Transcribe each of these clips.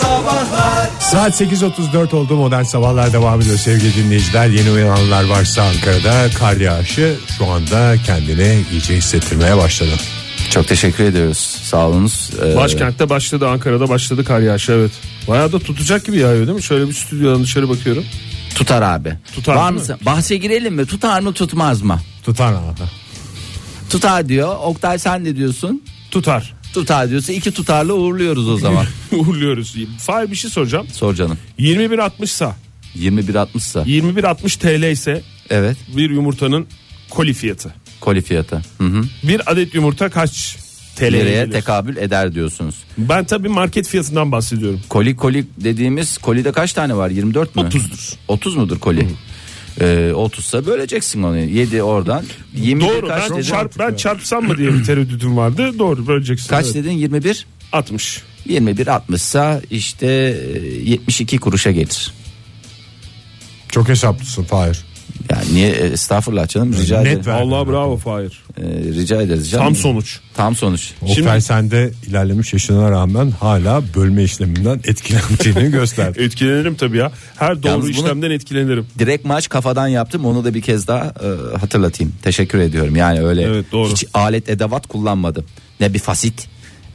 Sabahlar Saat 8.34 oldu modern sabahlar devam ediyor sevgili dinleyiciler. Yeni uyananlar varsa Ankara'da kar yağışı şu anda kendini iyice hissettirmeye başladı. Çok teşekkür ediyoruz. Sağ olunuz. Ee, Başkentte başladı Ankara'da başladı kar yağışı evet. Bayağı da tutacak gibi yağıyor değil mi? Şöyle bir stüdyodan dışarı bakıyorum. tutar abi. Tutar Var değil mısın? Bahse girelim mi? Tutar mı tutmaz mı? Tutar abi. Tutar diyor. Oktay sen ne diyorsun? Tutar. Tutar diyorsa iki tutarla uğurluyoruz o zaman. Uğurluyoruz. Fahir bir şey soracağım. Sor canım. 21.60 sa 21.60 sa. 21.60 TL ise Evet. bir yumurtanın koli fiyatı. Koli fiyatı. Hı hı. Bir adet yumurta kaç TL'ye tekabül eder diyorsunuz. Ben tabii market fiyatından bahsediyorum. Koli koli dediğimiz kolide kaç tane var? 24 mü? 30'dur. 30 mudur koli? Ee, 30'sa böleceksin onu. 7 oradan. 21 Doğru kaç ben, dedin? çarp, ben çarpsam mı diye bir tereddütüm vardı. Doğru böleceksin. Kaç Evet. dedin? 21? 60. 21 60'sa işte e, 72 kuruşa gelir. Çok hesaplısın Fahir. Yani niye e, estağfurullah canım rica Net ederim. Allah bravo Fahir. E, rica ederiz canım. Tam sonuç. Tam sonuç. Oktay Şimdi- sende ilerlemiş yaşına rağmen hala bölme işleminden etkilendiğini gösterdi. Etkilenirim tabii ya. Her doğru Yalnız bunu- işlemden etkilenirim. Direkt maç kafadan yaptım onu da bir kez daha e, hatırlatayım. Teşekkür ediyorum. Yani öyle Evet, doğru. hiç alet edevat kullanmadım. Ne bir fasit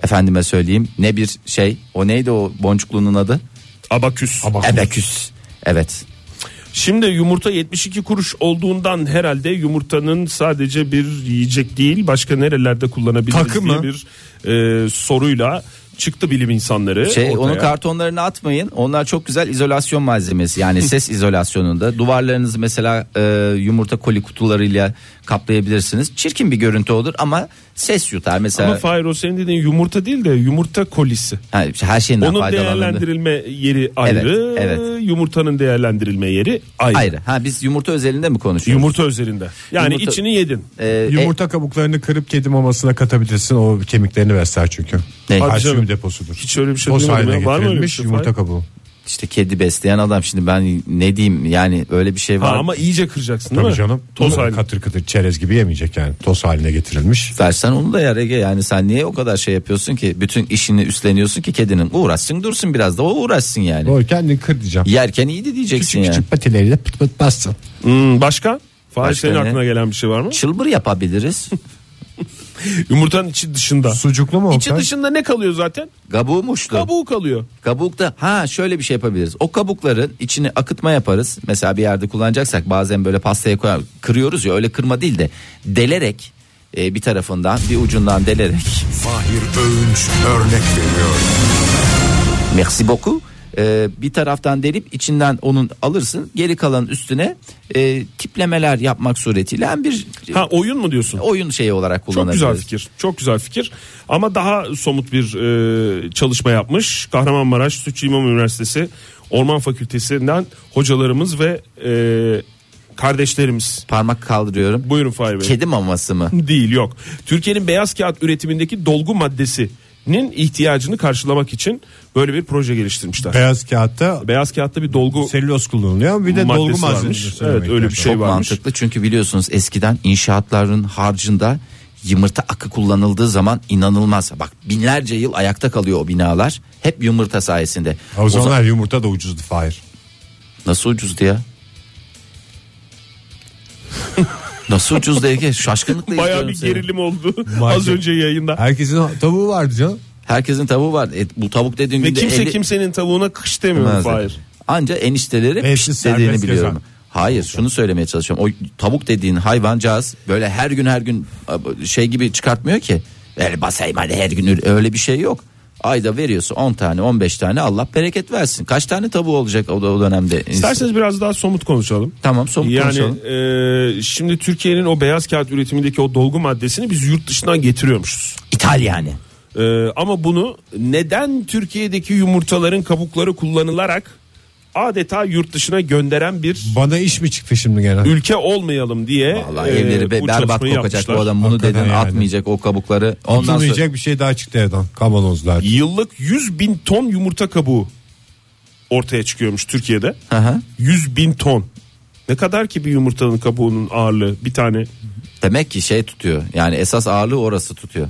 efendime söyleyeyim ne bir şey o neydi o boncukluğunun adı? Abaküs. Ebeküs. Evet. Şimdi yumurta 72 kuruş olduğundan herhalde yumurtanın sadece bir yiyecek değil başka nerelerde kullanabiliriz Takı diye mı? bir e, soruyla çıktı bilim insanları. Şey ortaya. onun kartonlarını atmayın. Onlar çok güzel izolasyon malzemesi. Yani ses izolasyonunda. Duvarlarınızı mesela e, yumurta koli kutularıyla kaplayabilirsiniz. Çirkin bir görüntü olur ama ses yutar. Mesela Ama Fahir o senin dediğin yumurta değil de yumurta kolisi. Ha, her şeyinden Onun değerlendirilme yeri ayrı. Evet, evet. Yumurtanın değerlendirilme yeri ayrı. Ayrı. Ha biz yumurta özelinde mi konuşuyoruz? Yumurta üzerinde. Yani Yumurta- içini yedin. Ee, Yumurta kabuklarını kırıp kedi mamasına katabilirsin. O kemiklerini besler çünkü. Ne? Kalsiyum. Deposudur. Hiç öyle bir şey Toz duymadım haline ya. Var mı öyle bir getirilmiş şey? yumurta kabuğu. işte kedi besleyen adam şimdi ben ne diyeyim yani öyle bir şey Ha, var. ama iyice kıracaksın değil Tabii mi? canım. Toz Bunu haline. Katır katır çerez gibi yemeyecek yani. Toz haline getirilmiş. Versen onu da yer Ege yani sen niye o kadar şey yapıyorsun ki bütün işini üstleniyorsun ki kedinin uğraşsın dursun biraz da o uğraşsın yani. Doğru kendini kır diyeceğim. Yerken iyiydi diyeceksin Küçük yani. küçük patileriyle pıt pıt bassın. Hmm, başka? Fahir Başka senin ne? aklına gelen bir şey var mı? Çılbır yapabiliriz. Yumurtanın içi dışında. Sucuklu mu İçi Oktay? dışında ne kalıyor zaten? Kabuğu muşlu. Kabuğu kalıyor. Kabukta ha şöyle bir şey yapabiliriz. O kabukların içine akıtma yaparız. Mesela bir yerde kullanacaksak bazen böyle pastaya koyar, kırıyoruz ya öyle kırma değil de delerek e, bir tarafından bir ucundan delerek Fahir Öğünç örnek veriyor merci beaucoup e, bir taraftan delip içinden onun alırsın geri kalan üstüne e, tiplemeler yapmak suretiyle hem bir Ha oyun mu diyorsun? oyun şeyi olarak Çok kullanabiliriz. güzel fikir. Çok güzel fikir. Ama daha somut bir e, çalışma yapmış. Kahramanmaraş Sütçü İmam Üniversitesi Orman Fakültesinden hocalarımız ve e, kardeşlerimiz. Parmak kaldırıyorum. Buyurun Fahir Bey. Kedi maması mı? Değil yok. Türkiye'nin beyaz kağıt üretimindeki dolgu maddesinin ihtiyacını karşılamak için böyle bir proje geliştirmişler. Beyaz kağıtta Beyaz kağıtta bir dolgu selüloz kullanılıyor. Bir de dolgu malzemesi. Evet, öyle bir şey Çok varmış. mantıklı çünkü biliyorsunuz eskiden inşaatların harcında yumurta akı kullanıldığı zaman inanılmaz. Bak binlerce yıl ayakta kalıyor o binalar. Hep yumurta sayesinde. O O zaman zamanlar yumurta da ucuzdu Fahir. nasıl ucuzdu ya? nasıl ucuzdu Ege? Şaşkınlıkla Bayağı bir seni. gerilim oldu az önce yayında. Herkesin tavuğu vardı canım. Herkesin tavuğu var. E, bu tavuk dediğin Ve günde kimse 50 kimsenin tavuğuna kış demiyor Demezdi. Fahir. Anca enişteleri Hepsi pişt serbest dediğini biliyorum. gezen. Hayır şunu söylemeye çalışıyorum. O tavuk dediğin hayvancağız böyle her gün her gün şey gibi çıkartmıyor ki. Böyle basayım hadi her gün öyle bir şey yok. Ayda veriyorsa 10 tane 15 tane Allah bereket versin. Kaç tane tavuğu olacak o, o dönemde? İsterseniz biraz daha somut konuşalım. Tamam somut Yani konuşalım. e, şimdi Türkiye'nin o beyaz kağıt üretimindeki o dolgu maddesini biz yurt dışından getiriyormuşuz. İthal yani. E, ama bunu neden Türkiye'deki yumurtaların kabukları kullanılarak adeta yurt dışına gönderen bir Bana iş mi çıktı şimdi gene? ülke olmayalım diye Vallahi e, evleri be- bu berbat çalışmayı kokacak yapmışlar. bu adam bunu Hakikaten dedin yani. atmayacak o kabukları. Ondan sonra Tutulmayacak bir şey daha çıktı evden. Kavanozlar. Yıllık 100 bin ton yumurta kabuğu ortaya çıkıyormuş Türkiye'de. Hı hı. 100 bin ton. Ne kadar ki bir yumurtanın kabuğunun ağırlığı bir tane. demek ki şey tutuyor. Yani esas ağırlığı orası tutuyor.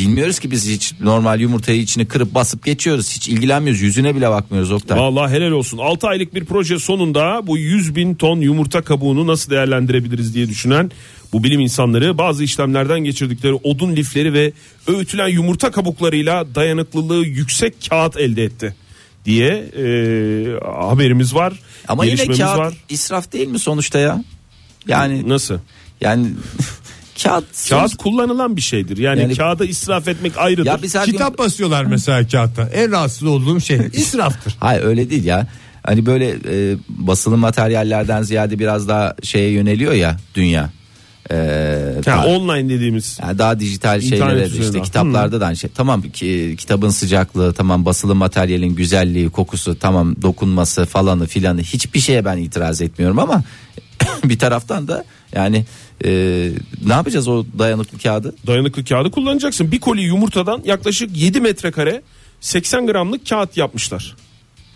Bilmiyoruz ki biz hiç normal yumurtayı içine kırıp basıp geçiyoruz. Hiç ilgilenmiyoruz. Yüzüne bile bakmıyoruz Oktay. Vallahi helal olsun. 6 aylık bir proje sonunda bu 100 bin ton yumurta kabuğunu nasıl değerlendirebiliriz diye düşünen bu bilim insanları bazı işlemlerden geçirdikleri odun lifleri ve öğütülen yumurta kabuklarıyla dayanıklılığı yüksek kağıt elde etti diye e, haberimiz var. Ama yine kağıt var. israf değil mi sonuçta ya? Yani Nasıl? yani kağıt Kağıt kullanılan bir şeydir. Yani, Yani- kağıda israf etmek ayrıdır. ya biz her gün- Kitap basıyorlar mesela kağıtta. En rahatsız olduğum şey israftır. Hayır öyle değil ya. Hani böyle e, basılı materyallerden ziyade biraz daha şeye yöneliyor ya dünya. E, Yani daha, online dediğimiz yani daha dijital şeylere de işte üzerinden. kitaplarda da aynı şey. Tamam ki, kitabın sıcaklığı tamam basılı materyalin güzelliği kokusu tamam dokunması falanı filanı hiçbir şeye ben itiraz etmiyorum ama bir taraftan da yani e, ne yapacağız o dayanıklı kağıdı? dayanıklı kağıdı kullanacaksın. Bir koli yumurtadan yaklaşık 7 metrekare 80 gramlık kağıt yapmışlar.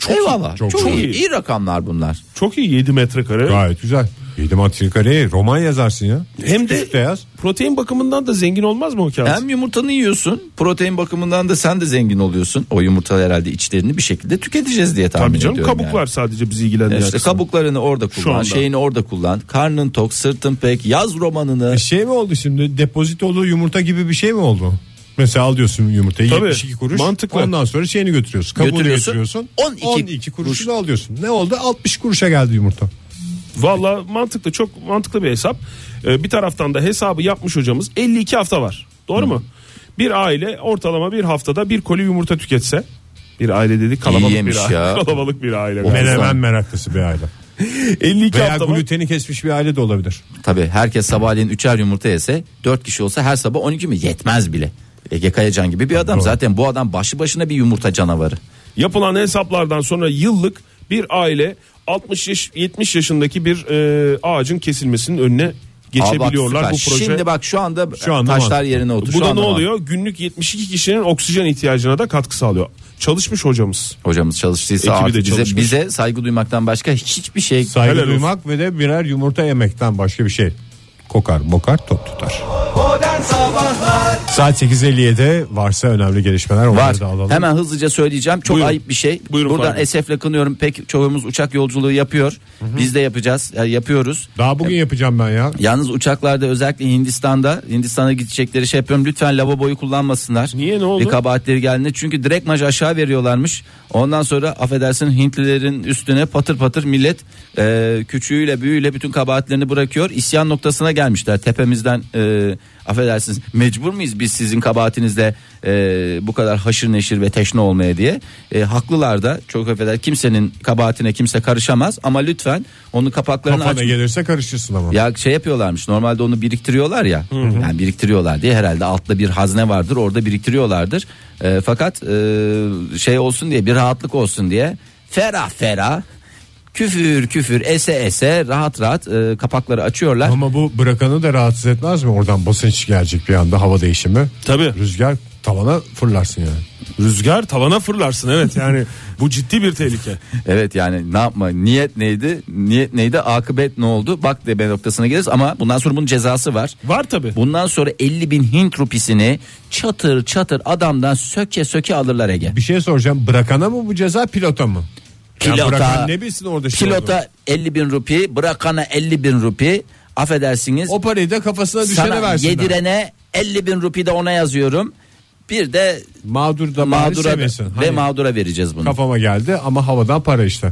Eyvallah. Çok, çok iyi. iyi. iyi. rakamlar bunlar. Çok iyi 7 metrekare. Gayet güzel. 7 matrikareye roman yazarsın ya. Hem de yaz. protein bakımından da zengin olmaz mı o kağıt? Hem yumurtanı yiyorsun, protein bakımından da sen de zengin oluyorsun. O yumurtalar herhalde içlerini bir şekilde tüketeceğiz diye tahmin Tabii canım ediyorum. kabuklar yani. sadece bizi ilgilendiren İşte kısmı. kabuklarını orada kullan, anda. şeyini orada kullan. Karnın tok, sırtın pek, yaz romanını. E Şey mi oldu şimdi depozitolu yumurta gibi bir şey mi oldu? Mesela alıyorsun yumurtayı Tabii, 72 kuruş. mantıklı. Ondan sonra şeyini götürüyorsun. Kabuğunu Götürüyorsun, götürüyorsun. 12 12, kuruşunu alıyorsun. Ne oldu? 60 kuruşa geldi yumurta. Valla mantıklı çok mantıklı bir hesap. Ee, bir taraftan da hesabı yapmış hocamız 52 hafta var. Doğru mu? Bir aile ortalama bir haftada bir koli yumurta tüketse bir aile dedik kalabalık bir aile. ya. Kalabalık bir aile. Menemen meraklısı bir aile. 52 Veya hafta var. gluteni kesmiş bir aile de olabilir. Tabii herkes sabahleyin üçer yumurta yese, dört kişi olsa her sabah 12 mi? Yetmez bile. Ege Kayacan gibi bir adam. Zaten bu adam başlı başına bir yumurta canavarı. Yapılan hesaplardan sonra yıllık bir aile 60 yaş 70 yaşındaki bir e, ağacın kesilmesinin önüne Aa, bak geçebiliyorlar bu proje. Şimdi bak şu anda Şu anda taşlar mantıklı. yerine oturdu. bu da ne oluyor? Günlük 72 kişinin oksijen ihtiyacına da katkı sağlıyor. Çalışmış hocamız. Hocamız çalıştıysa Ekibi artık de bize, çalışmış. bize saygı duymaktan başka hiçbir şey Saygı Helal olsun. duymak ve de birer yumurta yemekten başka bir şey. Kokar mokar top tutar. Saat 8.57 varsa önemli gelişmeler var. da alalım. Hemen hızlıca söyleyeceğim. Çok Buyurun. ayıp bir şey. Buyurun Buradan Fahri. esefle kınıyorum. Pek çoğumuz uçak yolculuğu yapıyor. Biz de yapacağız. Yani yapıyoruz. Daha bugün yapacağım ben ya. Yalnız uçaklarda özellikle Hindistan'da Hindistan'a gidecekleri şey yapıyorum. Lütfen lavaboyu kullanmasınlar. Niye, ne oldu? Bir kabahatleri geldiğinde çünkü direkt maj aşağı veriyorlarmış. Ondan sonra affedersin Hintlilerin üstüne patır patır millet e, küçüğüyle büyüğüyle bütün kabahatlerini bırakıyor. İsyan noktasına gelmişler. Tepemizden e, affedersiniz mecbur muyuz biz sizin kabahatinizle e, bu kadar haşır neşir ve teşne olmaya diye. E, haklılar da çok affeder kimsenin kabahatine kimse karışamaz ama lütfen onun kapaklarını Kafana aç. gelirse karışırsın ama. Ya şey yapıyorlarmış normalde onu biriktiriyorlar ya yani biriktiriyorlar diye herhalde altta bir hazne vardır orada biriktiriyorlardır. E, fakat e, şey olsun diye bir rahatlık olsun diye ferah ferah küfür küfür ese ese rahat rahat e, kapakları açıyorlar. Ama bu bırakanı da rahatsız etmez mi? Oradan basınç gelecek bir anda hava değişimi. Tabii. Rüzgar tavana fırlarsın yani. Rüzgar tavana fırlarsın evet yani bu ciddi bir tehlike. Evet yani ne yapma niyet neydi niyet neydi akıbet ne oldu bak debe noktasına geliriz ama bundan sonra bunun cezası var. Var tabi. Bundan sonra 50 bin Hint rupisini çatır çatır adamdan söke söke alırlar Ege. Bir şey soracağım. Bırakana mı bu ceza pilota mı? Pilota, bırakan ne bilsin orada şey pilota 50 bin rupi bırakana 50 bin rupi affedersiniz O parayı da kafasına düşene sana versinler. yedirene 50 bin rupi de ona yazıyorum bir de Mağdur da mağdura ve Hani mağdura vereceğiz bunu. kafama geldi ama havadan para işte.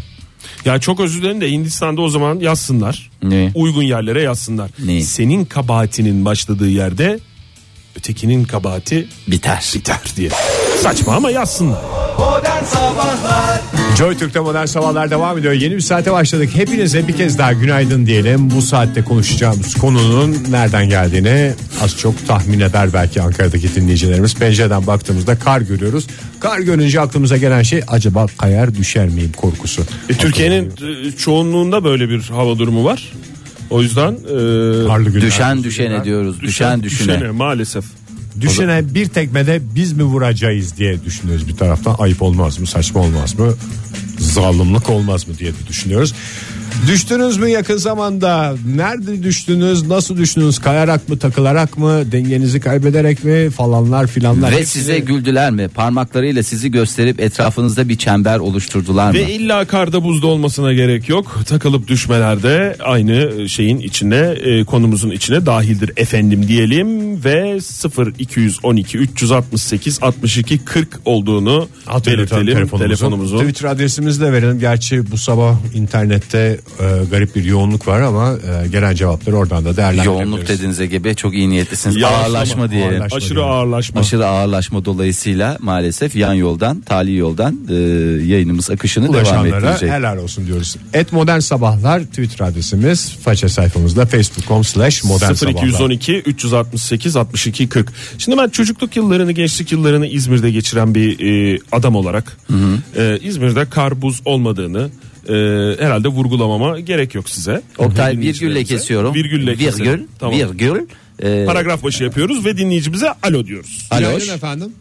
Ya çok özür dilerim de Hindistan'da o zaman yazsınlar. Ne? Uygun yerlere yazsınlar. Ne? Senin kabahatinin başladığı yerde ötekinin kabahati Biter. biter diye. Saçma ama yazsınlar. Joy Türk'te modern sabahlar devam ediyor. Yeni bir saate başladık. Hepinize bir kez daha günaydın diyelim. Bu saatte konuşacağımız konunun nereden geldiğini az çok tahmin eder belki Ankara'daki dinleyicilerimiz. Pencereden baktığımızda kar görüyoruz. Kar görünce aklımıza gelen şey acaba kayar düşer miyim korkusu. E, Türkiye'nin e, çoğunluğunda böyle bir hava durumu var. O yüzden e. Düşen düşene diyoruz. Düşen düşene. maalesef. Düşene bir tekmede biz mi vuracağız diye düşünüyoruz bir taraftan. Ayıp olmaz mı saçma olmaz mı zalimlik olmaz mı diye de düşünüyoruz. Düştünüz mü yakın zamanda? Nerede düştünüz? Nasıl düştünüz? Kayarak mı, takılarak mı, dengenizi kaybederek mi falanlar filanlar. Ve Hepsini- size güldüler mi? Parmaklarıyla sizi gösterip etrafınızda bir çember oluşturdular mı? Ve illa karda buzda olmasına gerek yok. Takılıp düşmelerde aynı şeyin içine e, konumuzun içine dahildir efendim diyelim ve 0 212 368 62 40 olduğunu Hatırlatalım belirtelim telefonumuzu. telefonumuzu. Twitter adresimizi de verelim. Gerçi bu sabah internette e, garip bir yoğunluk var ama e, gelen cevapları oradan da değerlendirebiliriz. Yoğunluk dediğinize gibi çok iyi niyetlisiniz. Yavaşlama, ağırlaşma diyelim. ağırlaşma. Aşırı ağırlaşma. Aşırı ağırlaşma dolayısıyla maalesef yan yoldan, tali yoldan e, yayınımız akışını devam ettirecek. helal olsun diyoruz. Et Modern Sabahlar Twitter adresimiz. Faça sayfamızda facebook.com slash modern sabahlar. 0212 368 62 40. Şimdi ben çocukluk yıllarını, gençlik yıllarını İzmir'de geçiren bir e, adam olarak e, İzmir'de kar buz olmadığını e, herhalde vurgulamama gerek yok size. Oktay virgülle kesiyorum. Virgülle keselim. Virgül, Tamam. virgül. E, Paragraf başı yapıyoruz ve dinleyicimize alo diyoruz. alo. Günaydın efendim.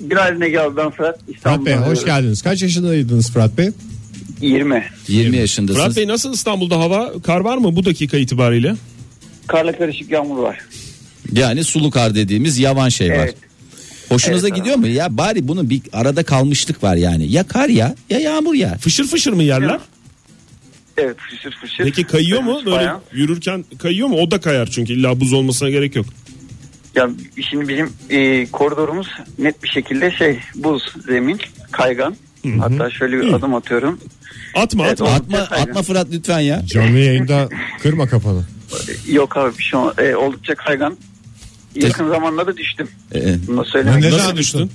Günaydın Ege abi ben Fırat. Fırat İstanbul'dan Bey hoş geldiniz. Kaç yaşındaydınız Fırat Bey? 20. 20 yaşındasınız. Fırat Bey nasıl İstanbul'da hava? Kar var mı bu dakika itibariyle? Karla karışık yağmur var. Yani sulu kar dediğimiz yavan şey var. Hoşunuza Evet, gidiyor mu? Ya bari bunun bir arada kalmışlık var yani. Ya kar ya ya yağmur ya. Fışır fışır mı yerler? Evet fışır fışır. Peki kayıyor mu? Böyle bayağı. yürürken kayıyor mu? O da kayar çünkü illa buz olmasına gerek yok. Ya şimdi bizim e, koridorumuz net bir şekilde şey buz zemin kaygan. Hatta şöyle bir adım atıyorum. Atma Evet, atma. Atma atma Fırat lütfen ya. Canlı yayında kırma kafanı. Yok abi bir şey olmaz. E, oldukça kaygan. Yakın zamanda da düştüm. Ee, Bunu söylemek. Ne Nasıl zaman düştün?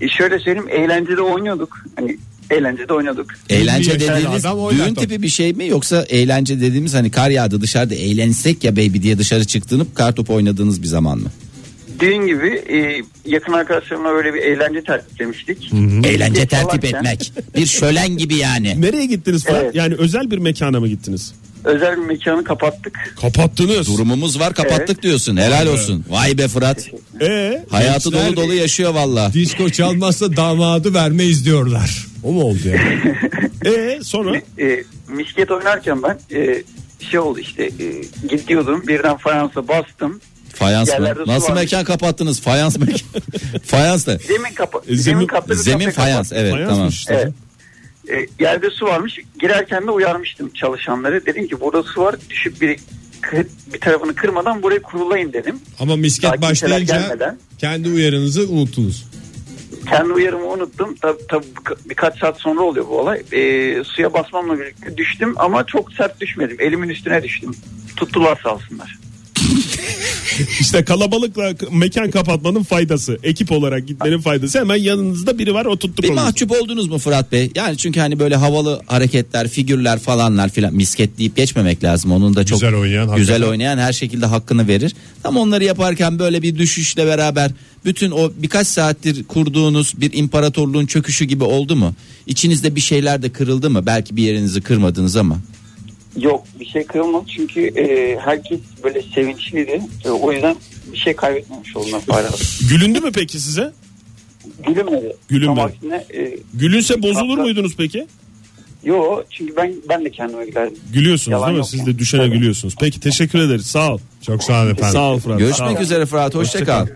E, şöyle söyleyeyim eğlencede oynuyorduk. Hani eğlencede oynadık. eğlence yaşında dediğiniz düğün tipi bir şey mi yoksa eğlence dediğimiz hani kar yağdı dışarıda eğlensek ya baby diye dışarı çıktığınız kar topu oynadığınız bir zaman mı? Düğün gibi e, yakın arkadaşlarımla böyle bir eğlence tertiplemiştik. Eğlence Gece tertip etmek. Bir şölen gibi yani. Nereye gittiniz Fırat? Evet. Yani özel bir mekana mı gittiniz? Özel bir mekanı kapattık. Kapattınız. Durumumuz var kapattık Evet. diyorsun. Helal olsun. Vay be Fırat. Ee, Hayatı Gençler- dolu dolu yaşıyor valla. Disko çalmazsa damadı vermeyiz diyorlar. O mu oldu ya? ee sonra e, misket oynarken ben e, şey oldu işte e, gidiyordum birden fayansa bastım. Fayans mı? Yerlerde su Nasıl varmış. mekan kapattınız? Fayans mekan. Fayans ne? Zemin kapa E, zemin- zemin, Zemin fayans. Evet fayansmış tamam. işte. Evet. E, yerde su varmış. Girerken de uyarmıştım çalışanları. Dedim ki burada su var. Düşüp bir bir tarafını kırmadan buraya kurulayın dedim. Ama misket Daha başlayınca gelmeden. kendi uyarınızı unuttunuz. Kendi uyarımı unuttum. Tabii birka- birkaç saat sonra oluyor bu olay. E, suya basmamla birlikte düştüm ama çok sert düşmedim. Elimin üstüne düştüm. Tuttular sağ olsunlar. İşte kalabalıkla mekan kapatmanın faydası. Ekip olarak gitmenin faydası. Hemen yanınızda biri var o tuttu Bir konusu. mahcup oldunuz mu Fırat Bey? Yani çünkü hani böyle havalı hareketler, figürler falanlar filan misket deyip geçmemek lazım. Onun da çok Güzel oynayan, güzel hakikaten. oynayan her şekilde hakkını verir. Tam onları yaparken böyle bir düşüşle beraber bütün o birkaç saattir kurduğunuz bir imparatorluğun çöküşü gibi oldu mu? İçinizde bir şeyler de kırıldı mı? Belki bir yerinizi kırmadınız ama. Yok bir şey kırılmadı çünkü e, herkes böyle sevinçliydi. E, o yüzden bir şey kaybetmemiş oldum hala. Gülündü mü peki size? Gülünmedi. Gülünmedi. Tam aksine, e, Gülünse bozulur Hatta- muydunuz peki? yo çünkü ben ben de kendime gülerdim. Gülüyorsunuz Yalan değil mi? Siz yani. de düşene Tabii. gülüyorsunuz. Peki teşekkür ederiz. Sağ ol. Çok sağ olun efendim. Sağ ol Fırat. Sağ Görüşmek ol. üzere Fırat. Hoşça kal.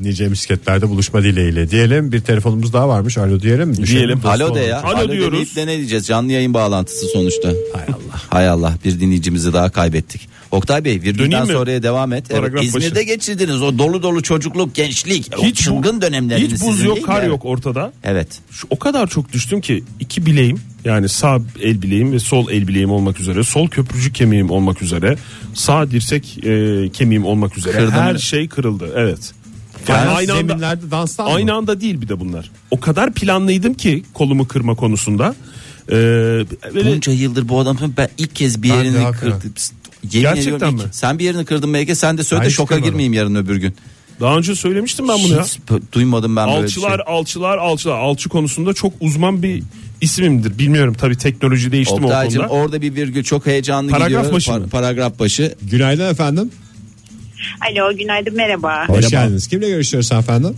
Nice misketlerde buluşma dileğiyle diyelim. Bir telefonumuz daha varmış. Alo diyelim mi? Düşelim. Diyelim. Alo de ya. Alo diyoruz. demeyip de ne diyeceğiz? Canlı yayın bağlantısı sonuçta. Hay Allah. Hay Allah bir dinleyicimizi daha kaybettik. Oktay Bey virgülden sonraya devam et. Evet, Paragraf İzmir'de başı. geçirdiniz o dolu dolu çocukluk, gençlik, o Hiç bu- çılgın dönemleriniz. Hiç buz sizin yok, değil kar mi? yok ortada. Evet. Şu, o kadar çok düştüm ki iki bileğim yani sağ el bileğim ve sol el bileğim olmak üzere sol köprücük kemiğim olmak üzere sağ dirsek e, kemiğim olmak üzere Kırdı her mı? şey kırıldı evet. Yani aynı anda, zeminlerde danstan aynı mı? anda değil bir de bunlar. O kadar planlıydım ki kolumu kırma konusunda. Ee, böyle Bunca yıldır bu adamın ben ilk kez bir Ben yerini kırdım. Yemin Gerçekten mi? ilk- Sen bir yerini kırdın belki sen de söyle Ben de şoka kırmadım. girmeyeyim yarın öbür gün. daha önce söylemiştim ben bunu ya. Hiç b- duymadım ben böyle bir şey. Alçılar, alçılar, alçılar. Alçı konusunda çok uzman bir isimimdir. Bilmiyorum tabii teknoloji değişti mi o konuda. orada bir virgül çok heyecanlı Paragraf gidiyor. başı mı? paragraf başı. Günaydın efendim. Alo günaydın merhaba. Hoş Merhaba. geldiniz. Kimle görüşüyoruz efendim?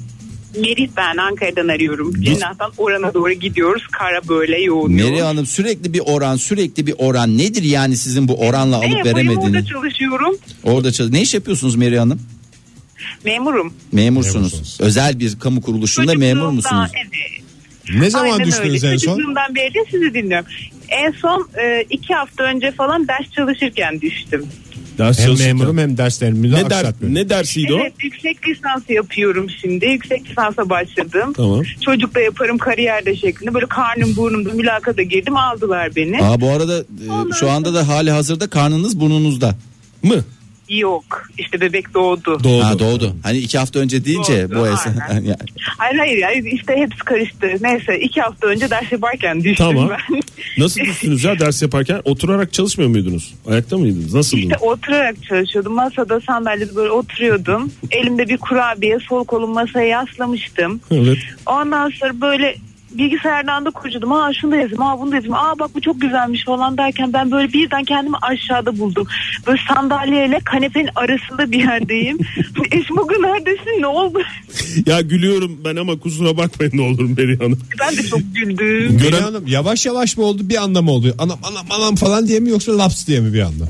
Merih ben Ankara'dan arıyorum. Cinnah'tan orana doğru gidiyoruz. Kara böyle yoğun. Meri Hanım sürekli bir oran sürekli bir oran nedir yani sizin bu oranla Ne alıp orada veremediğiniz? çalışıyorum. Orada çalış. Ne iş yapıyorsunuz Meri Hanım? Memurum. Memursunuz. Memursunuz. Özel bir kamu kuruluşunda memur musunuz? Evet. Ne zaman Aynen düştünüz öyle. en son? Çocukluğumdan beri de sizi dinliyorum. En son e, iki hafta önce falan ders çalışırken düştüm. Ders Hem memurum hem derslerimi de Ne, der, ne dersiydi o? Evet yüksek lisans yapıyorum şimdi. Yüksek lisansa başladım. Tamam. Çocukla yaparım kariyerde şeklinde. Böyle karnım burnumda mülakata girdim aldılar beni. Aa bu arada e, şu anda da hali hazırda karnınız burnunuzda. Mı? Yok işte bebek doğdu. Doğdu. Ha doğdu. Hani iki hafta önce deyince Doğdu, bu. Yani Hayır hayır yani işte hepsi karıştı. Neyse iki hafta önce ders yaparken düştüm Tamam. ben. Nasıl düştünüz ya ders yaparken? Oturarak çalışmıyor muydunuz? Ayakta mıydınız? Nasıldı? İşte oturarak çalışıyordum. Masada sandalyede böyle oturuyordum. Elimde bir kurabiye sol kolum masaya yaslamıştım. Evet. Ondan sonra böyle bilgisayardan da kurcaladım. Aa şunu da yazayım, aa bunu da yazayım. Aa bak bu çok güzelmiş falan derken ben böyle birden kendimi aşağıda buldum. Böyle sandalyeyle kanepenin arasında bir yerdeyim. Eşim bugün neredesin ne oldu? Ya gülüyorum ben ama kusura bakmayın ne olur Meri Hanım. Ben de çok güldüm. Gören- Hanım yavaş yavaş mı oldu bir anda mı oldu? Anam anam anam falan diye mi yoksa laps diye mi bir anda?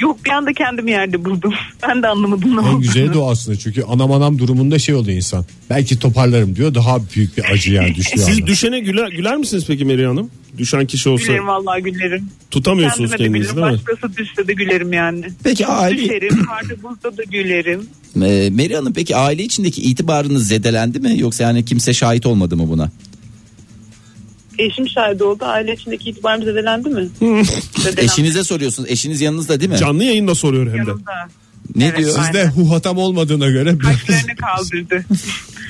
Yok bir anda kendimi yerde buldum. Ben de anlamadım ne En oldu. güzeli de o aslında çünkü anam anam durumunda şey oluyor insan. Belki toparlarım diyor daha büyük bir acı yani düşüyor. Siz düşene güler, güler misiniz peki Meri Hanım? Düşen kişi olsa Gülerim vallahi gülerim. tutamıyorsunuz Kendime de kendinizi gülerim. değil mi? Başkası düşse de gülerim yani. Peki aile Düşerim. Karda buzda da gülerim. e, Meri Hanım peki aile içindeki itibarınız zedelendi mi yoksa yani kimse şahit olmadı mı buna? Eşim şahit oldu. Aile içindeki itibarım zedelendi mi? Zedelendi. Eşinize soruyorsunuz. Eşiniz yanınızda değil mi? Canlı yayında soruyor hem de. Yanımda. ne Evet, diyor? Sizde huhatam olmadığına göre Kaşlarını kaldırdı.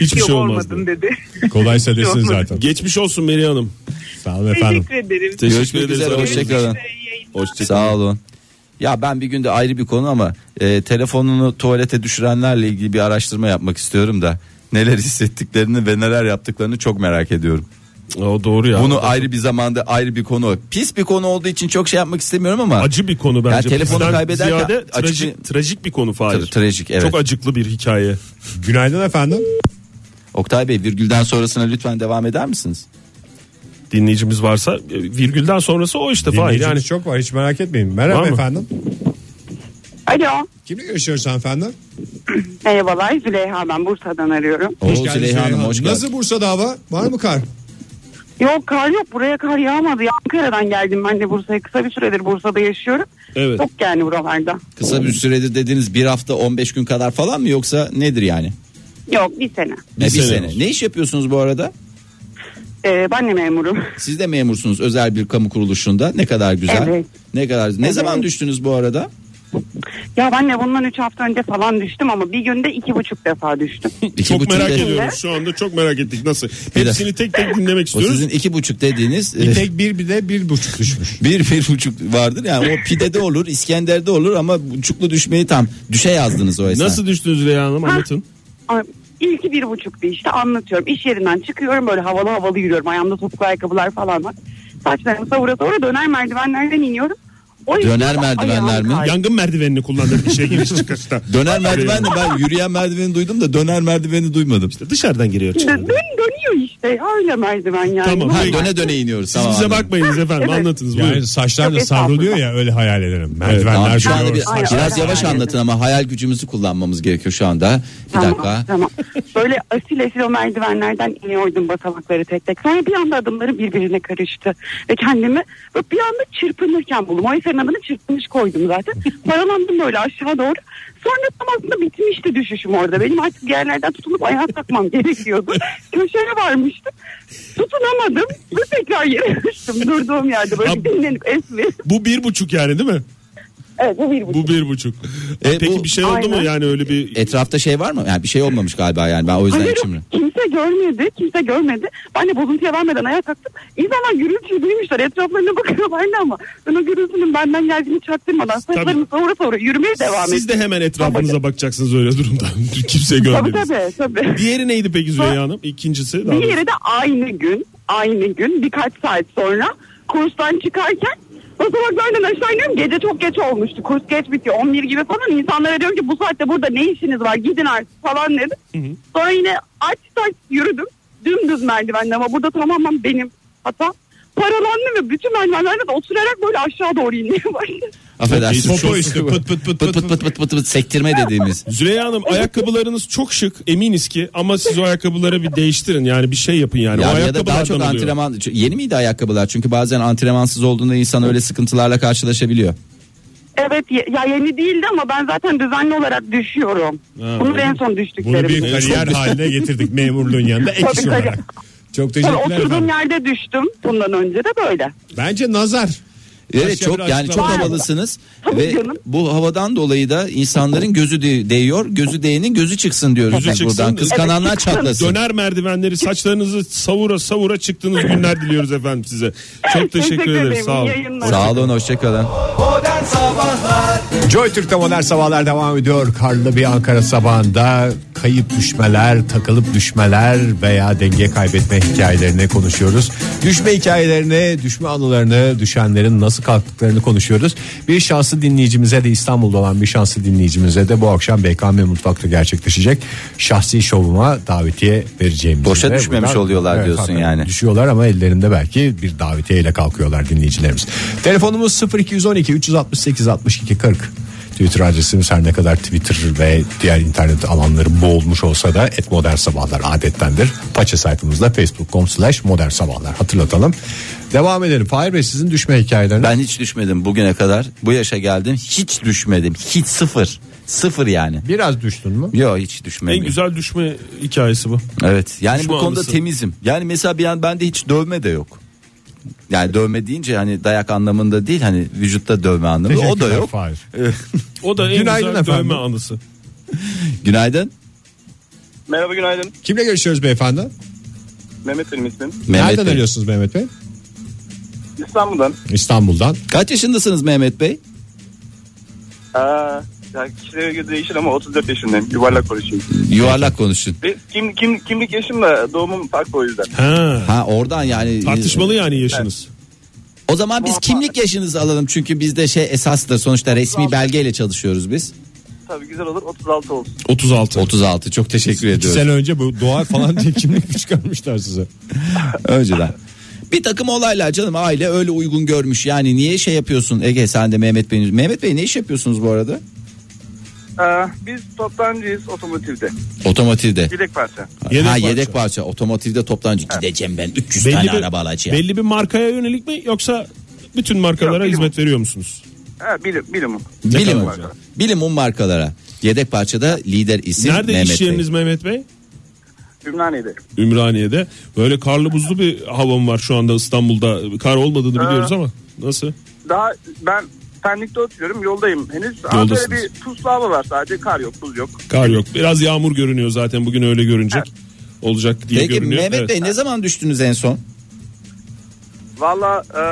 Hiçbir Yok şey olmaz. olmadın dedi. kolaysa desin Yok. zaten. Geçmiş olsun Meri Hanım. Sağ olun efendim. Teşekkür ederim. Teşekkür ederiz. hoşçakalın. Hoşçakalın. Sağ olun. Ya ben bir günde ayrı bir konu ama e, telefonunu tuvalete düşürenlerle ilgili bir araştırma yapmak istiyorum da neler hissettiklerini ve neler yaptıklarını çok merak ediyorum. O doğru ya. Bunu ayrı bir zamanda ayrı bir konu. Pis bir konu olduğu için çok şey yapmak istemiyorum ama acı bir konu bence. Ya telefonu kaybederken ziyade trajik, bir- trajik bir konu Fahir. Tra- trajik, evet. Çok acıklı bir hikaye. Günaydın efendim. Oktay Bey virgülden sonrasına lütfen devam eder misiniz? Dinleyicimiz varsa e, virgülden sonrası o işte Fahir. Dinleyicimiz Yani çok var hiç merak etmeyin. Merhaba efendim. Alo. Kimle görüşüyoruz efendim? Merhabalar Züleyha ben Bursa'dan arıyorum. Oo, Züleyha Hanım hoş geldiniz. Nasıl Bursa'da hava? Var mı kar? Yok kar yok buraya kar yağmadı. Ankara'dan geldim ben de Bursa'ya. Kısa bir süredir Bursa'da yaşıyorum. evet. Yok yani buralarda. Kısa bir süredir dediğiniz bir hafta 15 gün kadar falan mı yoksa nedir yani? Yok bir sene. Ne, bir sene sene. olsun. Ne iş yapıyorsunuz bu arada? Ee, ben de memurum. Siz de memursunuz özel bir kamu kuruluşunda. Ne kadar güzel. Evet. Ne kadar. Ne Evet. zaman düştünüz bu arada? Ya ben de bundan 3 hafta önce falan düştüm ama bir günde iki buçuk defa düştüm. İki Çok buçuk merak de- ediyoruz. Şu anda çok merak ettik. Nasıl? dakika. Hepsini tek tek dinlemek O istiyoruz. sizin iki buçuk dediğiniz Bir e, tek bir bir de bir buçuk düşmüş. bir bir buçuk vardır yani o pidede olur İskender'de olur ama buçuklu düşmeyi tam düşe yazdınız o esnada. Nasıl düştünüz Züleyha Hanım anlatın. Ay, İlki bir buçuktu işte anlatıyorum. İş yerinden çıkıyorum böyle havalı havalı yürüyorum. Ayağımda topuklu ayakkabılar falan var. Saçlarımı savura savura döner merdivenlerden iniyorum. O Döner yüzden merdivenler ayağım mi? kaydı. Yangın merdivenini kullanır işe giriş çıkışta. Döner merdiven de ben yürüyen merdiveni duydum da döner merdiveni duymadım. Dışarıdan giriyor Dön, çıkıyor. dönüyor işte öyle merdiven yani. Tamam, Normal. Ha, Peki. döne döne iniyoruz. Siz Tamam, bize anladım. bakmayınız efendim Evet. anlatınız. Yani buyurun. saçlar da savruluyor ya öyle hayal ederim. Tamam, Merdivenler şu anda bir, duruyor, Aynen, biraz aynen, yavaş anlatın ama hayal gücümüzü kullanmamız gerekiyor şu anda. Bir Tamam, dakika. Tamam. Böyle asil asil o merdivenlerden iniyordum basamakları tek tek. Sonra bir anda adımlarım birbirine karıştı. Ve kendimi böyle bir anda çırpınırken buldum. O eserin adını çırpınış koydum zaten. Paralandım böyle aşağı doğru. Sonra tam aslında bitmişti düşüşüm orada. Benim artık yerlerden tutunup ayağa kalkmam gerekiyordu. Köşeye varmıştım. Tutunamadım ve tekrar yere düştüm. Durduğum yerde böyle Ab- dinlenip esmi. Bu bir buçuk yani değil mi? Evet bu bir buçuk. Bu bir buçuk. E, Peki bu- bir şey oldu mu Aynen. yani öyle bir Etrafta şey var mı? Yani bir şey olmamış galiba yani ben o yüzden Hayır içimde. Kimse görmedi kimse görmedi. Ben de bozuntuya vermeden ayağa kalktım. İnsanlar gürültüyü duymuşlar etraflarına bakıyorlardı ama ben o gürültünün benden geldiğini çaktırmadan saçlarımı savura savura yürümeye devam ettim. siz de hemen etrafınıza bakacaksınız öyle durumda. Kimse Tabii görmediniz. tabii tabii. Diğeri neydi peki Züleyha Hanım? İkincisi. daha yere de aynı gün aynı gün birkaç saat sonra kurstan çıkarken o basamaklardan aşağı iniyorum. Gece çok geç olmuştu. Kurs geç bitiyor. 11 gibi falan. İnsanlara diyorum ki bu saatte burada ne işiniz var? Gidin artık falan dedim. Sonra yine aç aç yürüdüm. Dümdüz merdivenle ama burada tamamen benim hata. Paralandım ve bütün merdivenlerden oturarak böyle aşağı doğru inmeye başladım. Affedersiniz. Popo üstü pıt pıt pıt Pıt pıt pıt pıt pıt pıt sektirme dediğimiz. Züleyha Hanım ayakkabılarınız çok şık eminiz ki ama siz o ayakkabıları bir değiştirin yani bir şey yapın yani. o Yani ya da daha çok oluyor. antrenman yeni miydi ayakkabılar? Çünkü bazen antrenmansız olduğunda insan öyle sıkıntılarla karşılaşabiliyor. Evet ya yeni değildi ama ben zaten düzenli olarak düşüyorum. Bunun en son Bunu düştüklerim. bir kariyer haline getirdik memurluğun yanında ek iş Tabii, olarak. Çok Tabii teşekkürler oturduğum efendim. yerde düştüm. Bundan önce de böyle. Bence nazar. Evet çok yani çok havalısınız Tabii ve canım. bu havadan dolayı da insanların gözü de- değiyor. Gözü değenin gözü çıksın diyoruz Gözü biz çıksın. buradan. Kıskananlar Evet, çatlasın. Döner merdivenleri saçlarınızı savura savura çıktığınız günler diliyoruz efendim size. Çok teşekkür ederiz ederim. sağ olun. Sağ olun hoşçakalın. Joy Türk'te modern sabahlar devam ediyor. Karlı bir Ankara sabahında kayıp düşmeler, takılıp düşmeler veya denge kaybetme hikayelerini konuşuyoruz. Düşme hikayelerini, düşme anılarını, düşenlerin nasıl kalktıklarını konuşuyoruz. Bir şanslı dinleyicimize de İstanbul'da olan bir şanslı dinleyicimize de bu akşam BKM Mutfak'ta gerçekleşecek şahsi şovuma davetiye vereceğim. Boşa düşmemiş oluyorlar diyorsun yani. Düşüyorlar ama ellerinde belki bir davetiyeyle kalkıyorlar dinleyicilerimiz. Telefonumuz 0212 368 62 40. Twitter adresimiz her ne kadar Twitter ve diğer internet alanları boğulmuş olsa da et modern sabahlar adettendir. Paça sayfamızda facebook.com slash modern sabahlar hatırlatalım. Devam edelim. Fahir Bey sizin düşme hikayelerine. Ben hiç düşmedim bugüne kadar. Bu yaşa geldim hiç düşmedim. Hiç sıfır. Sıfır yani. Biraz düştün mü? Yok hiç düşmedim. En güzel düşme hikayesi bu. Evet yani Düşme bu konuda anısı. temizim. Yani mesela bir an bende hiç dövme de yok. Yani dövme deyince hani dayak anlamında değil hani vücutta dövme anlamında o da yok. Fahir. O da en Günaydın güzel efendim. dövme anısı. Günaydın. Merhaba günaydın. Kimle görüşüyoruz beyefendi? Mehmet benim ismim. Mehmet Nereden Bey. arıyorsunuz Mehmet Bey? İstanbul'dan. İstanbul'dan. Kaç yaşındasınız Mehmet Bey? Aa, ya kişilere göre değişir ama 34 yaşındayım. Yuvarlak konuşayım. Yuvarlak konuşun. Ve kim, kim, kimlik yaşımla doğumum farklı o yüzden. Ha. Ha oradan yani. Tartışmalı yani yaşınız. O zaman biz kimlik yaşınızı alalım çünkü bizde şey esastır sonuçta resmi belgeyle çalışıyoruz biz. Tabii güzel olur 36 olsun. 36. 36 çok teşekkür İki ediyoruz. sene önce bu doğa falan diye kimlik mi çıkarmışlar size? Önceden. Bir takım olaylar canım aile öyle uygun görmüş. Yani niye şey yapıyorsun Ege sen de Mehmet Bey. Mehmet Bey ne iş yapıyorsunuz bu arada? Aa, biz toptancıyız otomotivde. Otomotivde. Yedek parça. Yedek ha parça. yedek parça. Otomotivde toptancı gideceğim ben 300 tane Belli bir, araba alacağım. belli bir markaya yönelik mi yoksa bütün markalara Yok, hizmet veriyor musunuz? Ha, bilim, bilimum. Bilim, kadar güzel. bilim un markalara. Yedek parçada lider isim Nerede Mehmet iş Bey. yeriniz Mehmet Bey? Ümraniye'de. Ümraniye'de. Böyle karlı buzlu bir havam var şu anda İstanbul'da. Kar olmadığını biliyoruz ama nasıl? Daha ben Pendik'te oturuyorum yoldayım henüz. Yoldasınız. böyle bir puslu hava var sadece kar yok buz yok. Kar yok. Biraz yağmur görünüyor zaten bugün öyle görünecek. Olacak diye Peki görünüyor. Mehmet Evet. Bey ne zaman düştünüz en son? Valla e,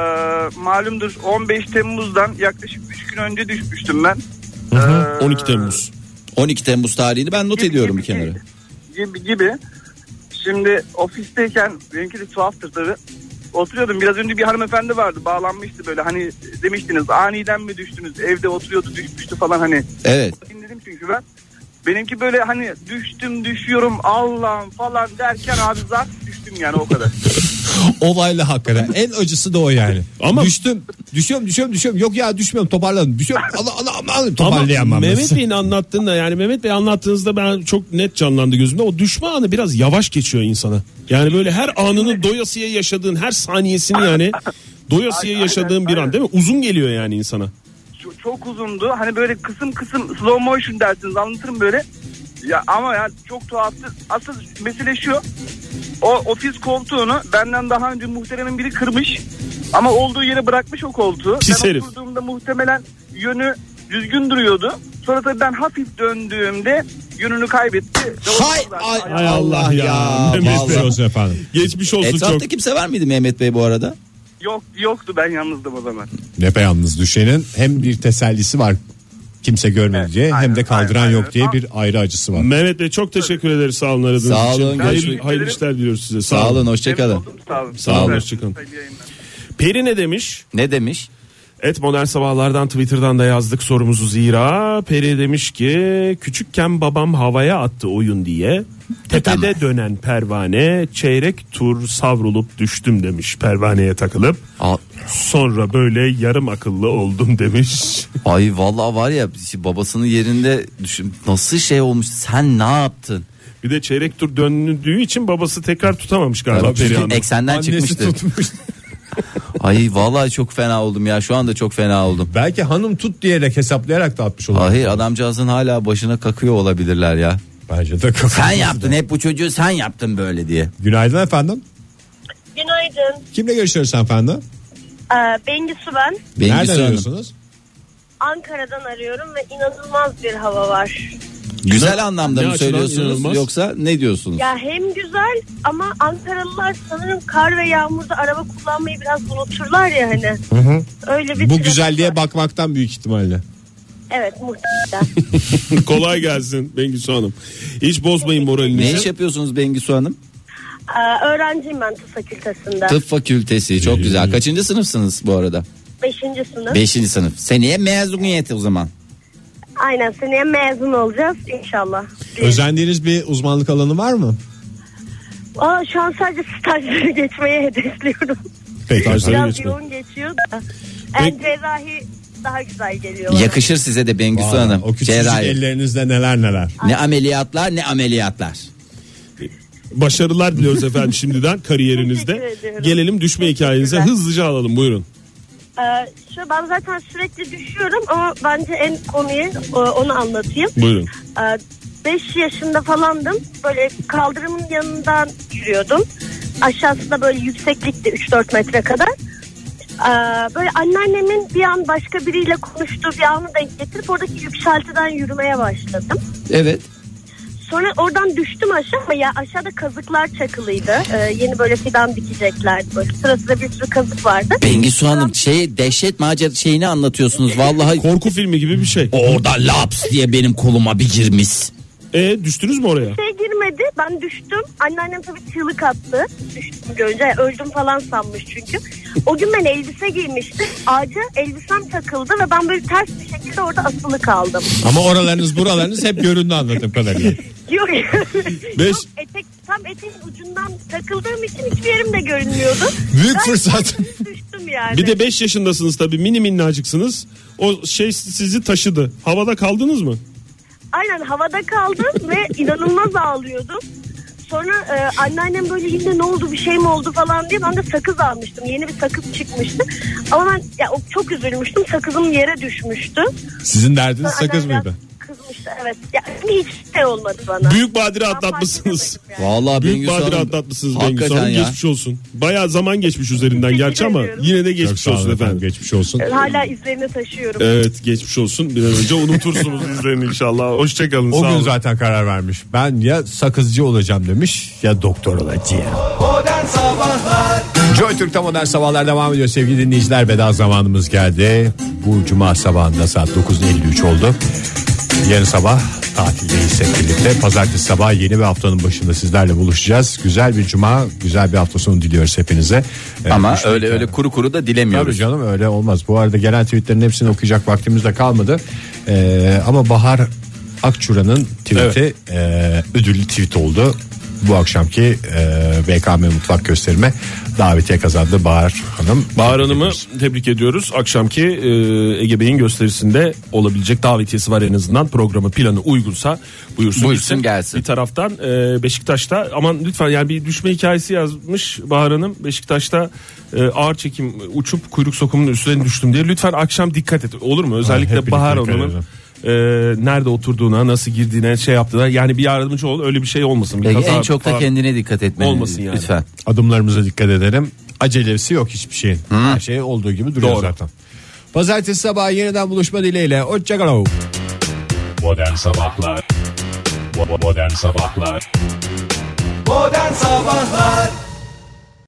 malumdur 15 Temmuz'dan yaklaşık 3 gün önce düşmüştüm ben. Ee, 12 Temmuz. 12 Temmuz tarihini ben not gibi- ediyorum bir gibi- kenara. Gibi gibi. Şimdi ofisteyken benimki de tuhaftır tabii. Oturuyordum biraz önce bir hanımefendi vardı bağlanmıştı böyle hani demiştiniz aniden mi düştünüz evde oturuyordu düşmüştü falan hani. Evet. Dinledim çünkü ben. Benimki böyle hani düştüm düşüyorum Allah'ım falan derken abi zaten düştüm yani o kadar. Olaylı hakikaten. En acısı da o yani. Ama- düştüm, düşüyorum, düşüyorum, düşüyorum. Yok ya düşmüyorum, toparladım. Düşüyorum. Allah Allah Allah Ama toparlayamam. Mehmet Bey'in anlattığında yani Mehmet Bey anlattığınızda ben çok net canlandı gözümde. O düşme anı biraz yavaş geçiyor insana. Yani böyle her anını doyasıya yaşadığın her saniyesini yani doyasıya yaşadığın bir an değil mi? Uzun geliyor yani insana. çok, çok uzundu. Hani böyle kısım kısım slow motion dersiniz anlatırım böyle. Ya ama ya çok tuhaftı. Asıl mesele şu. O ofis koltuğunu benden daha önce muhteremin biri kırmış. Ama olduğu yere bırakmış o koltuğu. Pis ben herif. oturduğumda muhtemelen yönü düzgün duruyordu. Sonra tabii ben hafif döndüğümde yönünü kaybetti. Ve o Hay, zaten ay, Hay Allah ya. Mehmet Bey. olsun efendim. Geçmiş olsun Etrafta çok. kimse var mıydı Mehmet Bey bu arada? Yok, yoktu ben yalnızdım o zaman. Ne yalnız düşenin hem bir tesellisi var kimse görmedi Evet, diye hem aynen, de kaldıran aynen, yok aynen. diye bir ayrı acısı var. Mehmet Bey çok teşekkür ederiz sağ olun aradığınız Sağ için. olun, Hayırlı, görüşmek hayırlı üzere. işler diliyoruz size. Sağ olun Memnun hoşçakalın. Sağ olun. Sağ olun, hoşçakalın. Hayırlı. Peri ne demiş? Ne demiş? Et modern sabahlardan Twitter'dan da yazdık sorumuzu zira. Peri demiş ki küçükken babam havaya attı oyun diye. Tepede dönen pervane çeyrek tur savrulup düştüm demiş pervaneye takılıp. Aa, Sonra böyle yarım akıllı oldum demiş. Ay vallahi var ya babasının yerinde düşün nasıl şey olmuş sen ne yaptın? Bir de çeyrek tur döndüğü için babası tekrar tutamamış galiba Çünkü Perihan'ı. eksenden Annesi çıkmıştı. tutmuş. Ay vallahi çok fena oldum ya şu anda çok fena oldum. Belki hanım tut diyerek hesaplayarak da atmış olabilir. Hayır adamcağızın hala başına kakıyor olabilirler ya. Bence de kafa- Sen yaptın hep bu çocuğu sen yaptın böyle diye. Günaydın efendim. Günaydın. Kimle görüşüyoruz efendim? Ee, Bengisu ben. Bengüsü Nereden Hanım. arıyorsunuz? Ankara'dan arıyorum ve inanılmaz bir hava var. Güzel anlamda Ne mı söylüyorsunuz inanılmaz? yoksa ne diyorsunuz? Ya hem güzel ama Ankaralılar sanırım kar ve yağmurda araba kullanmayı biraz unuturlar ya hani. Öyle bir Bu trafik güzelliğe var. bakmaktan büyük ihtimalle. Evet muhtemelen. Kolay gelsin Bengisu Hanım. Hiç bozmayın moralinizi. Ne iş yapıyorsunuz Bengisu Hanım? Ee, öğrenciyim ben tıp fakültesinde. Tıp fakültesi çok güzel. Kaçıncı sınıfsınız bu arada? Beşinci sınıf. Beşinci sınıf. Seneye mezuniyet o zaman. Aynen seneye mezun olacağız inşallah. Özendiğiniz bir uzmanlık alanı var mı? Aa, şu an sadece stajları geçmeyi hedefliyorum. Peki. Stajları Biraz yoğun geçiyor da. En cerrahi daha güzel geliyor. bana. Yakışır size de Bengisu Vay, Hanım. O küçücük Cerrahi. ellerinizde neler neler. Ne ameliyatlar ne ameliyatlar. Başarılar diliyoruz efendim şimdiden kariyerinizde. Teşekkür ediyorum. Çok düşme hikayenize Teşekkürler. hızlıca alalım buyurun. Ee, şu ben zaten sürekli düşüyorum ama bence en konuyu e, onu anlatayım. Buyurun. 5 yaşında falandım. Böyle kaldırımın yanından yürüyordum. Aşağısı da böyle yükseklikti 3-4 metre kadar. Ee, böyle anneannemin bir an başka biriyle konuştuğu bir anı denk getirip oradaki yükseltiden yürümeye başladım. Evet. Sonra oradan düştüm aşağı ama ya aşağıda kazıklar çakılıydı. Ee, yeni böyle fidan dikeceklerdi. Böyle sırasında bir sürü kazık vardı. Bengisu Hanım şey dehşet macer şeyini anlatıyorsunuz vallahi. Korku filmi gibi bir şey. Orada laps diye benim koluma bir girmiş. E düştünüz mü oraya? şey. Ben düştüm. Anneannem tabii çığlık attı. Düştüm görünce. Yani öldüm falan sanmış çünkü. O gün ben elbise giymiştim. Ağaca elbisem takıldı ve ben böyle ters bir şekilde orada asılı kaldım. Ama oralarınız buralarınız hep göründü anladığım kadarıyla. Yok. Beş- Yok, etek, tam eteğin ucundan takıldığım için hiçbir yerim de görünmüyordu. Büyük Ben fırsat. düştüm yani. Bir de 5 yaşındasınız tabii mini minnacıksınız. O şey sizi taşıdı. Havada kaldınız mı? Aynen havada kaldım ve inanılmaz ağlıyordum. Sonra e, anneannem böyle yine ne oldu bir şey mi oldu falan diye ben de sakız almıştım. Yeni bir sakız çıkmıştı. Ama ben ya, çok üzülmüştüm. Sakızım yere düşmüştü. Sizin derdiniz Sonra sakız annem mıydı? Biraz evet. Ya, hiç şey olmadı bana. Büyük badire atlatmışsınız. Vallahi Büyük Bengisu badire Hanım. atlatmışsınız Hakikaten Hanım. ya. Geçmiş olsun. Bayağı zaman geçmiş üzerinden gerçi ama ediyorum. yine de geçmiş sağ olun olsun efendim. efendim. Geçmiş olsun. Hala izlerini taşıyorum. Evet geçmiş olsun. Bir an önce unutursunuz izlerini inşallah. Hoşçakalın. O sağ gün olun. zaten karar vermiş. Ben ya sakızcı olacağım demiş ya doktor olacağım. Joy Türk'te modern sabahlar devam ediyor sevgili dinleyiciler. Veda zamanımız geldi. Bu cuma sabahında saat 9.53 oldu. Yarın sabah tatildeyiz hep birlikte. Pazartesi sabah yeni bir haftanın başında sizlerle buluşacağız. Güzel bir cuma, güzel bir hafta sonu diliyoruz hepinize. Ee, Ama düşmek öyle öyle kuru kuru da Tabii dilemiyoruz. canım öyle olmaz. Bu arada gelen tweetlerin hepsini okuyacak vaktimiz de kalmadı. Ee, ama Bahar Akçura'nın tweeti e, ödüllü tweet oldu. Bu akşamki e, BKM Mutfak gösterime davetiye kazandı Bahar Hanım. Bahar Hanım'ı tebrik ediyoruz. Akşamki e, Ege Bey'in gösterisinde olabilecek davetiyesi var en azından. Programı planı uygunsa buyursun, Buyursun gitsin. gelsin. Bir taraftan e, Beşiktaş'ta aman lütfen yani bir düşme hikayesi yazmış Bahar Hanım. Beşiktaş'ta e, ağır çekim uçup kuyruk sokumunun üstüne düştüm diye. Lütfen akşam dikkat et olur mu? Özellikle birlikte Bahar Hanım'ın. E, nerede oturduğuna nasıl girdiğine şey yaptığına yani bir yardımcı ol öyle bir şey olmasın. Bir kaza en çok da falan. kendine dikkat etmeni Olmasın yani. lütfen. Adımlarımıza dikkat edelim. Acelesi yok hiçbir şeyin. Her şey olduğu gibi duruyor Doğru. zaten. Pazartesi sabahı yeniden buluşma dileğiyle. Hoşçakalın. Modern Sabahlar Modern Sabahlar Modern Sabahlar